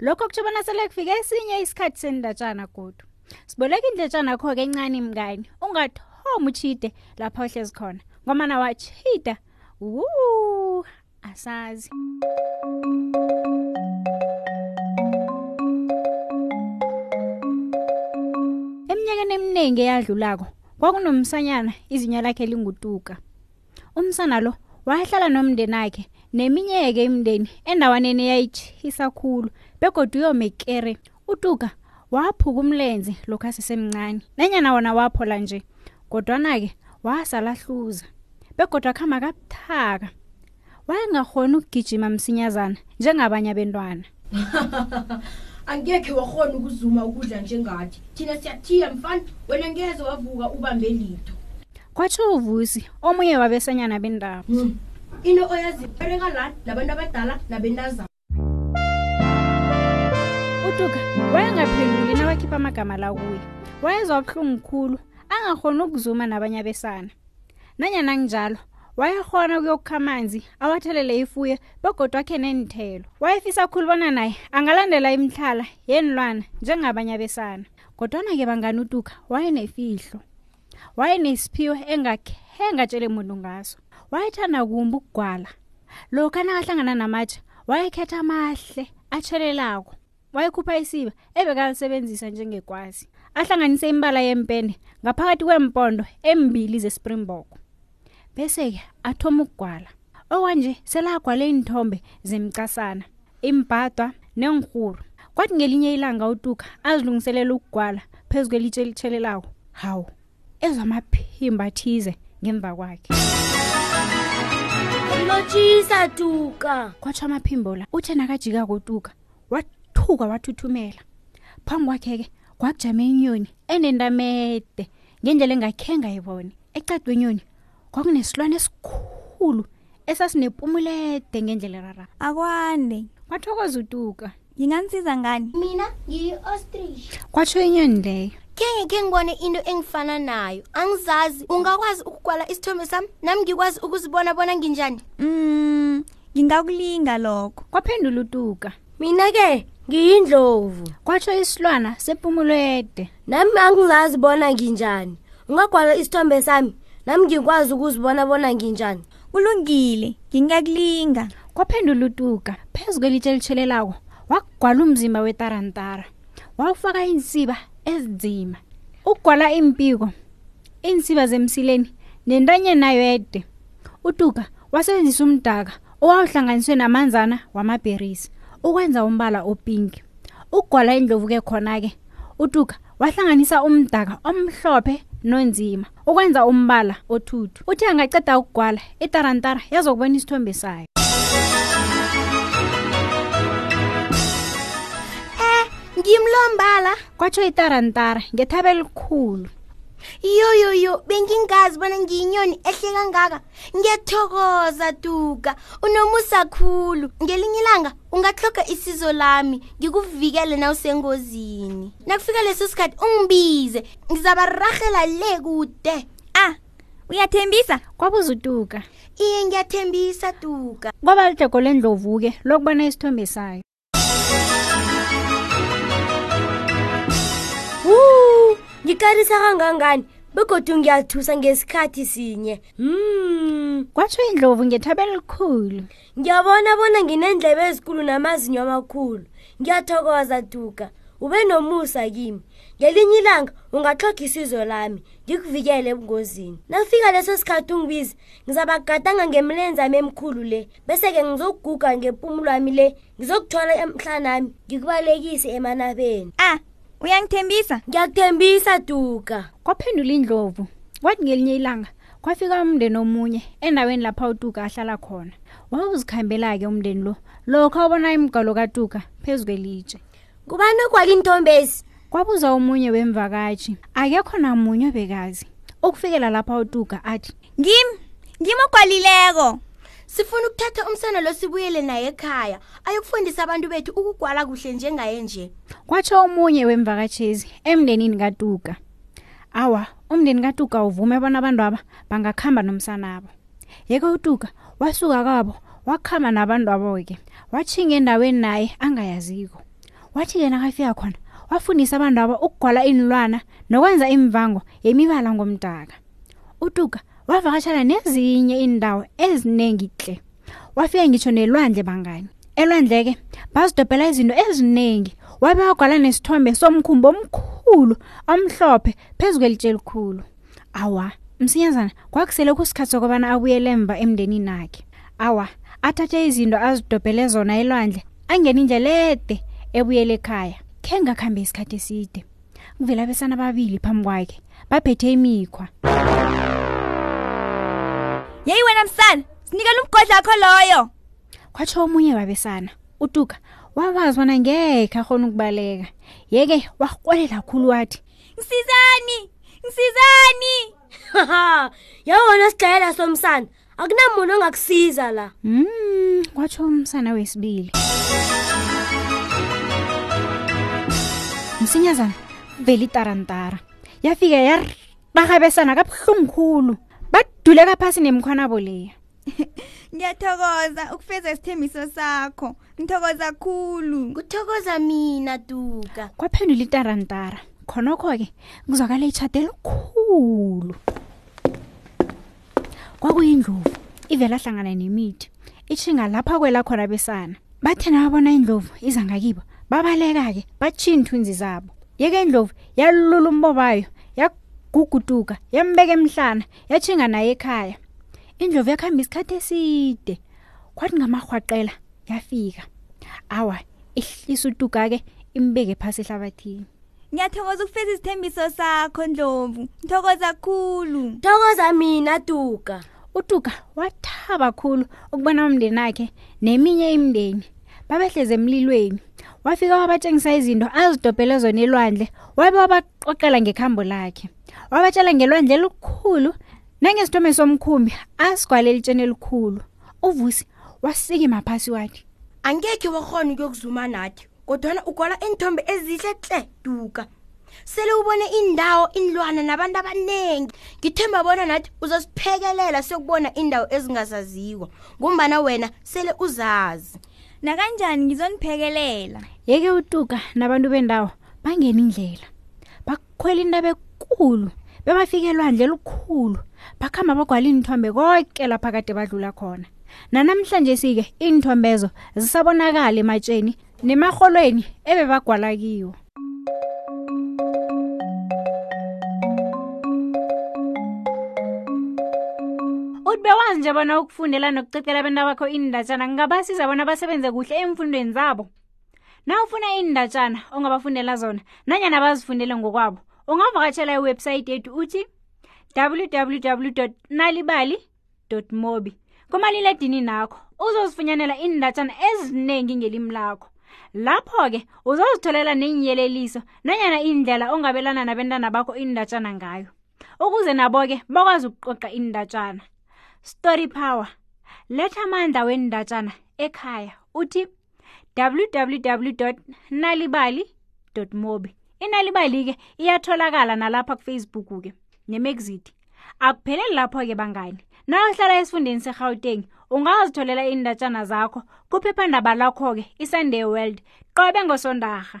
lokho kutho bona sele kufike esinye isikhathi sendatshana godu siboleka indletshana kho-ke encane mngani ungathomi utshide lapha ohlezi khona ngomana watshida wu asazi eminyakeni eminingi eyadlulako kwakunomsanyana izinya lakhe lingutuka umsana lo wahlala nomndenakhe neminyeke imndeni endawaneni eyayitshisa khulu begodu uyomekere utuka waphuka umlenze lokhu asesemncane nanyana wona waphola nje kodwana-ke wasalahluza begodwa khama kabuthaka wayengakhoni ukugijima msinyazana njengabanye abentwana angekhe wakhona ukuzuma ukudla njengathi thina siyathiya mfana wena ngeze wavuka ubambe litho kwatsho uvusi omunye wabesanyana bendaba hmm. into oyazipereka la nabantu abadala nabentazana utuka wayengaphenduli nawakhipha amagama la kuye wayezwa ubuhlungu khulu angakhoni ukuzuma nabanye abesana nanyana kunjalo wayehona ukuyokukha amanzi awathelele ifuye begodwa akhe neenthelo wayefisa khulu bona naye angalandela imitlhala yeenilwana njengabanye abesana kodwana-ke banganutuka wayenefihlo wayenesiphiwo engakhengatshele muntu ngaso wayethanda kumbi ukugwala lokhu anakahlangana namatshe wayekhetha amahle athelelako wayekhupha isiba ebekalisebenzisa njengekwazi ahlanganise imbala yempende ngaphakathi kweempondo embili zespringbok bese-ke athoma ukugwala okwanje selagwala iinthombe zemcasana imbhadwa neenhuru kwathi ngelinye ilanga utuka azilungiselela ukugwala phezu kwelitshe elitshelelako hawu ezwa amaphimba athize ngemva kwakhe lotshisa tuka kwatsho amaphimbo la uthe nakajika kotuka wathuka wathuthumela phambi kwakhe-ke kwakujama inyoni enentamede ngendlela engakhenga yibone ecade kwenyoni kwakunesilwane esikhulu esasinepumulede ngendlela erara akwande wathokoza utuka nginganisiza ngani mina ngiyi-ostrich kwatsho inyoni leyo khenge khe ngibone into engifana nayo angizazi ungakwazi ukukwala isithombe sami nami ngikwazi ukuzibona bona nginjani um ngingakulinga lokho kwaphendula utuka mina-ke ngiyindlovu kwatsho isilwana sepumulwede nami angingazi bona nginjani ungagwala isithombe sami nami ngikwazi ukuzibona bona nginjani kulungile ngingakulinga kwaphendula utuka phezu kwelitshe elitshelelako wagwala umzimba wetarantara wawufaka iinsiba ezinzima ukugwala iimpiko iinsiba zemsileni nentanyanayo ede utuka wasebenzisa umdaka owawuhlanganiswe namanzana wamabherisi ukwenza umbala opinki ugwala indlovuke khona-ke utuka wahlanganisa umdaka omhlophe nonzima ukwenza umbala othuthu uthi angaceda ukugwala itarantara yazokubona isithombe sayo um ngimlombala kwatsho itarantara ngethaba elikhulu yoyoyo bengingazi bona ngiyinyoni ehle kangaka ngiyathokoza duka unomusa khulu ngelinye ilanga ungahloga isizo lami ngikuvikele na usengozini nakufika leso sikhathi ungibize ngizabarahela le kude ah uyathembisa kwabuza utuka iye ngiyathembisa duka kwaba lidego lendlovu-ke lokubona isithombe sayo Woo! Ngikarisa kangangani begodu ngiyathusa ngesikhathi sinye. Mm. Kwatsho indlovu ngethabelo elikhulu. Ngiyabona bona nginendlebe ezikulu namazinyo amakhulu. Ngiyathokoza Duka. Ube nomusa kimi. Ngelinye ilanga ungaxhoga isizwe lami, ngikuvikele ebungozini. Nafika leso sikhathi ungibize, ngizabagadanga ngemilenze yami emikhulu le. bese-ke ngizokuguga ngempumulo wami le ngizokuthola emhlanami ngikubalekise emanabeni a ah, uyangithembisa ngiyakuthembisa duka kwaphendula indlovu kwathi ngelinye ilanga kwafika umndeni omunye endaweni lapha utuka ahlala khona wawuzikhambela-ke umndeni lo lokho ubona imgalo katuka phezu kwelitshe ngubani okwala iintombezi kwabuza omunye wemvakatshi akekho namunye obekazi ukufikela lapha utuga athi ngim ngim ogwalileko sifuna ukuthatha umsana lo sibuyele naye ekhaya ayokufundisa abantu bethu ukugwala kuhle njengaye nje kwatsho omunye wemvakatshezi emndenini katuka awa umndeni katuka uvume bona abantu aba bangakuhamba nomsanabo yeke utuka wasuka kwabo wakhamba nabantu abo-ke wathinga endaweni naye angayaziko wathi-ke nakafika khona wafundisa abantu abo ukugwala iinlwana nokwenza imvango yemibala ngomdaka utuka wavakashela nezinye iindawo eziningi tle wafika ngitsho nelwandle bangani elwandle-ke bazidobhela izinto eziningi wabe wagwala nesithombe somkhumbi omkhulu omhlophe phezu kwelitshe elikhulu awa msinyazana kwakusele kusikhathi sokubana abuyele emva emndenini akhe awa athathe izinto azidobhele zona elwandle angene indlela ede ebuyele ekhaya khe ngakhambe isikhathi eside kuvela abesana ababili phambi kwakhe baphethe imikhwa yeyi wena msana sinikela umgodla akho loyo kwatsho omunye babesana utuka wabazi bona ngekhe akhona ukubaleka yeke warhwelela khulu wathi ngisizani ngisizani Haha, yawona sigayela somsana akunamuntu ongakusiza la Mm, kwatsho umsana wesibili. Msinyazana veli tarantara. Yafika yar bakhabesana kabuhlungu khulu. Baduleka phasi nemkhwanabo leya. ngiyathokoza ukufeza isithembiso sakho ngithokoza khulu kuthokoza mina duka kwaphendula itarantara khonokho-ke kuzwakala itshade elikhulu kwakuyindlovu ivela ahlangana nemithi ishinga lapha kwela khona besana bathe nababona indlovu iza ngakibo babaleka-ke batshiya iinthunzi zabo yeke indlovu yalula umbobayo yaguguduka yambeka emhlana yatjhinga naye ekhaya indlovu yakuhamba isikhathi eside kwathi ngamahwaqela yafika awa ihlisa utuka-ke imbeke phasi ehlabathini ngiyathokoza ukufeza isithembiso sakho ndlovu ngithokoza khulu thokoza mina tuka utuka wathaba khulu ukubona umndeni akhe neminye imndeni babehleze emlilweni wafika wabatshengisa izinto azidobhele zona elwandle wabe wabaqoqela ngekhambo lakhe wabatshela ngelwandle elikhulu nangesithome somkhumbi asigwale elitsheni elikhulu uvusi wasikima phasi wathi angekhe wakhona ukuyokuzuma nathi kodwana ugwala iinthombe ezihle tle duka sele ubone indawo inilwana nabantu abaningi ngithemba bona nathi uzosiphekelela siyokubona indawo ezingazaziko ngombana wena sele uzazi nakanjani ngizoniphekelela yeke utuka nabantu bendawo bangena indlela khwela intaba ekulu bebafika elwandle elikhulu bakhamba bagwala iinthombe koke lapha kade badlula khona nanamhlanje sike iinthombezo zisabonakala ematsheni nemarholweni ebebagwala kiwo uthi bewazi nje bona ukufundela nokucecela abantu abakho iindatshana ngingabasiza bona basebenze kuhle eemfundweni zabo na ufuna iindatshana ongabafundela zona nanyana bazifundele ngokwabo ungavakatshela iwebhsayithi yethu uthi www nalibali mobi kumaliledini nakho uzozifunyanela iindatshana eziningi ngelimi lakho lapho-ke uzozitholela neenyeleliso nanyana iindlela ongabelana nabentana bakho iindatshana ngayo ukuze nabo-ke bakwazi ukuqoqa iindatshana story power letha amandla wendatshana ekhaya uthi www nalibali mobi inalibali-ke iyatholakala nalapha kufacebook-ke nemexit akupheleli lapho-ke bangani nawuhlala esifundeni serhawuteng ungazitholela iindatshana zakho kuphephandaba lakho-ke isunday world qobe ngosondarha